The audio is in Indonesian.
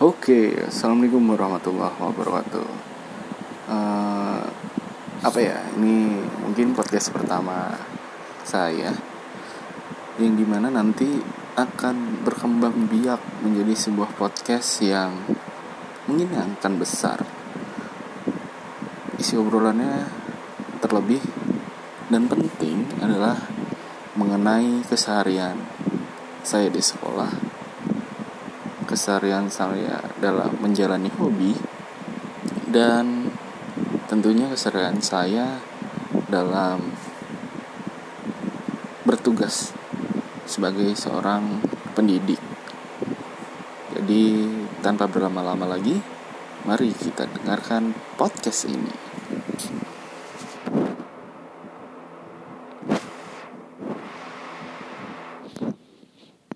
Oke, assalamualaikum warahmatullahi wabarakatuh. Uh, apa ya? Ini mungkin podcast pertama saya, yang di mana nanti akan berkembang biak menjadi sebuah podcast yang mungkin akan besar. Isi obrolannya terlebih dan penting adalah mengenai keseharian saya di sekolah keseharian saya dalam menjalani hobi dan tentunya keseharian saya dalam bertugas sebagai seorang pendidik. Jadi tanpa berlama-lama lagi, mari kita dengarkan podcast ini.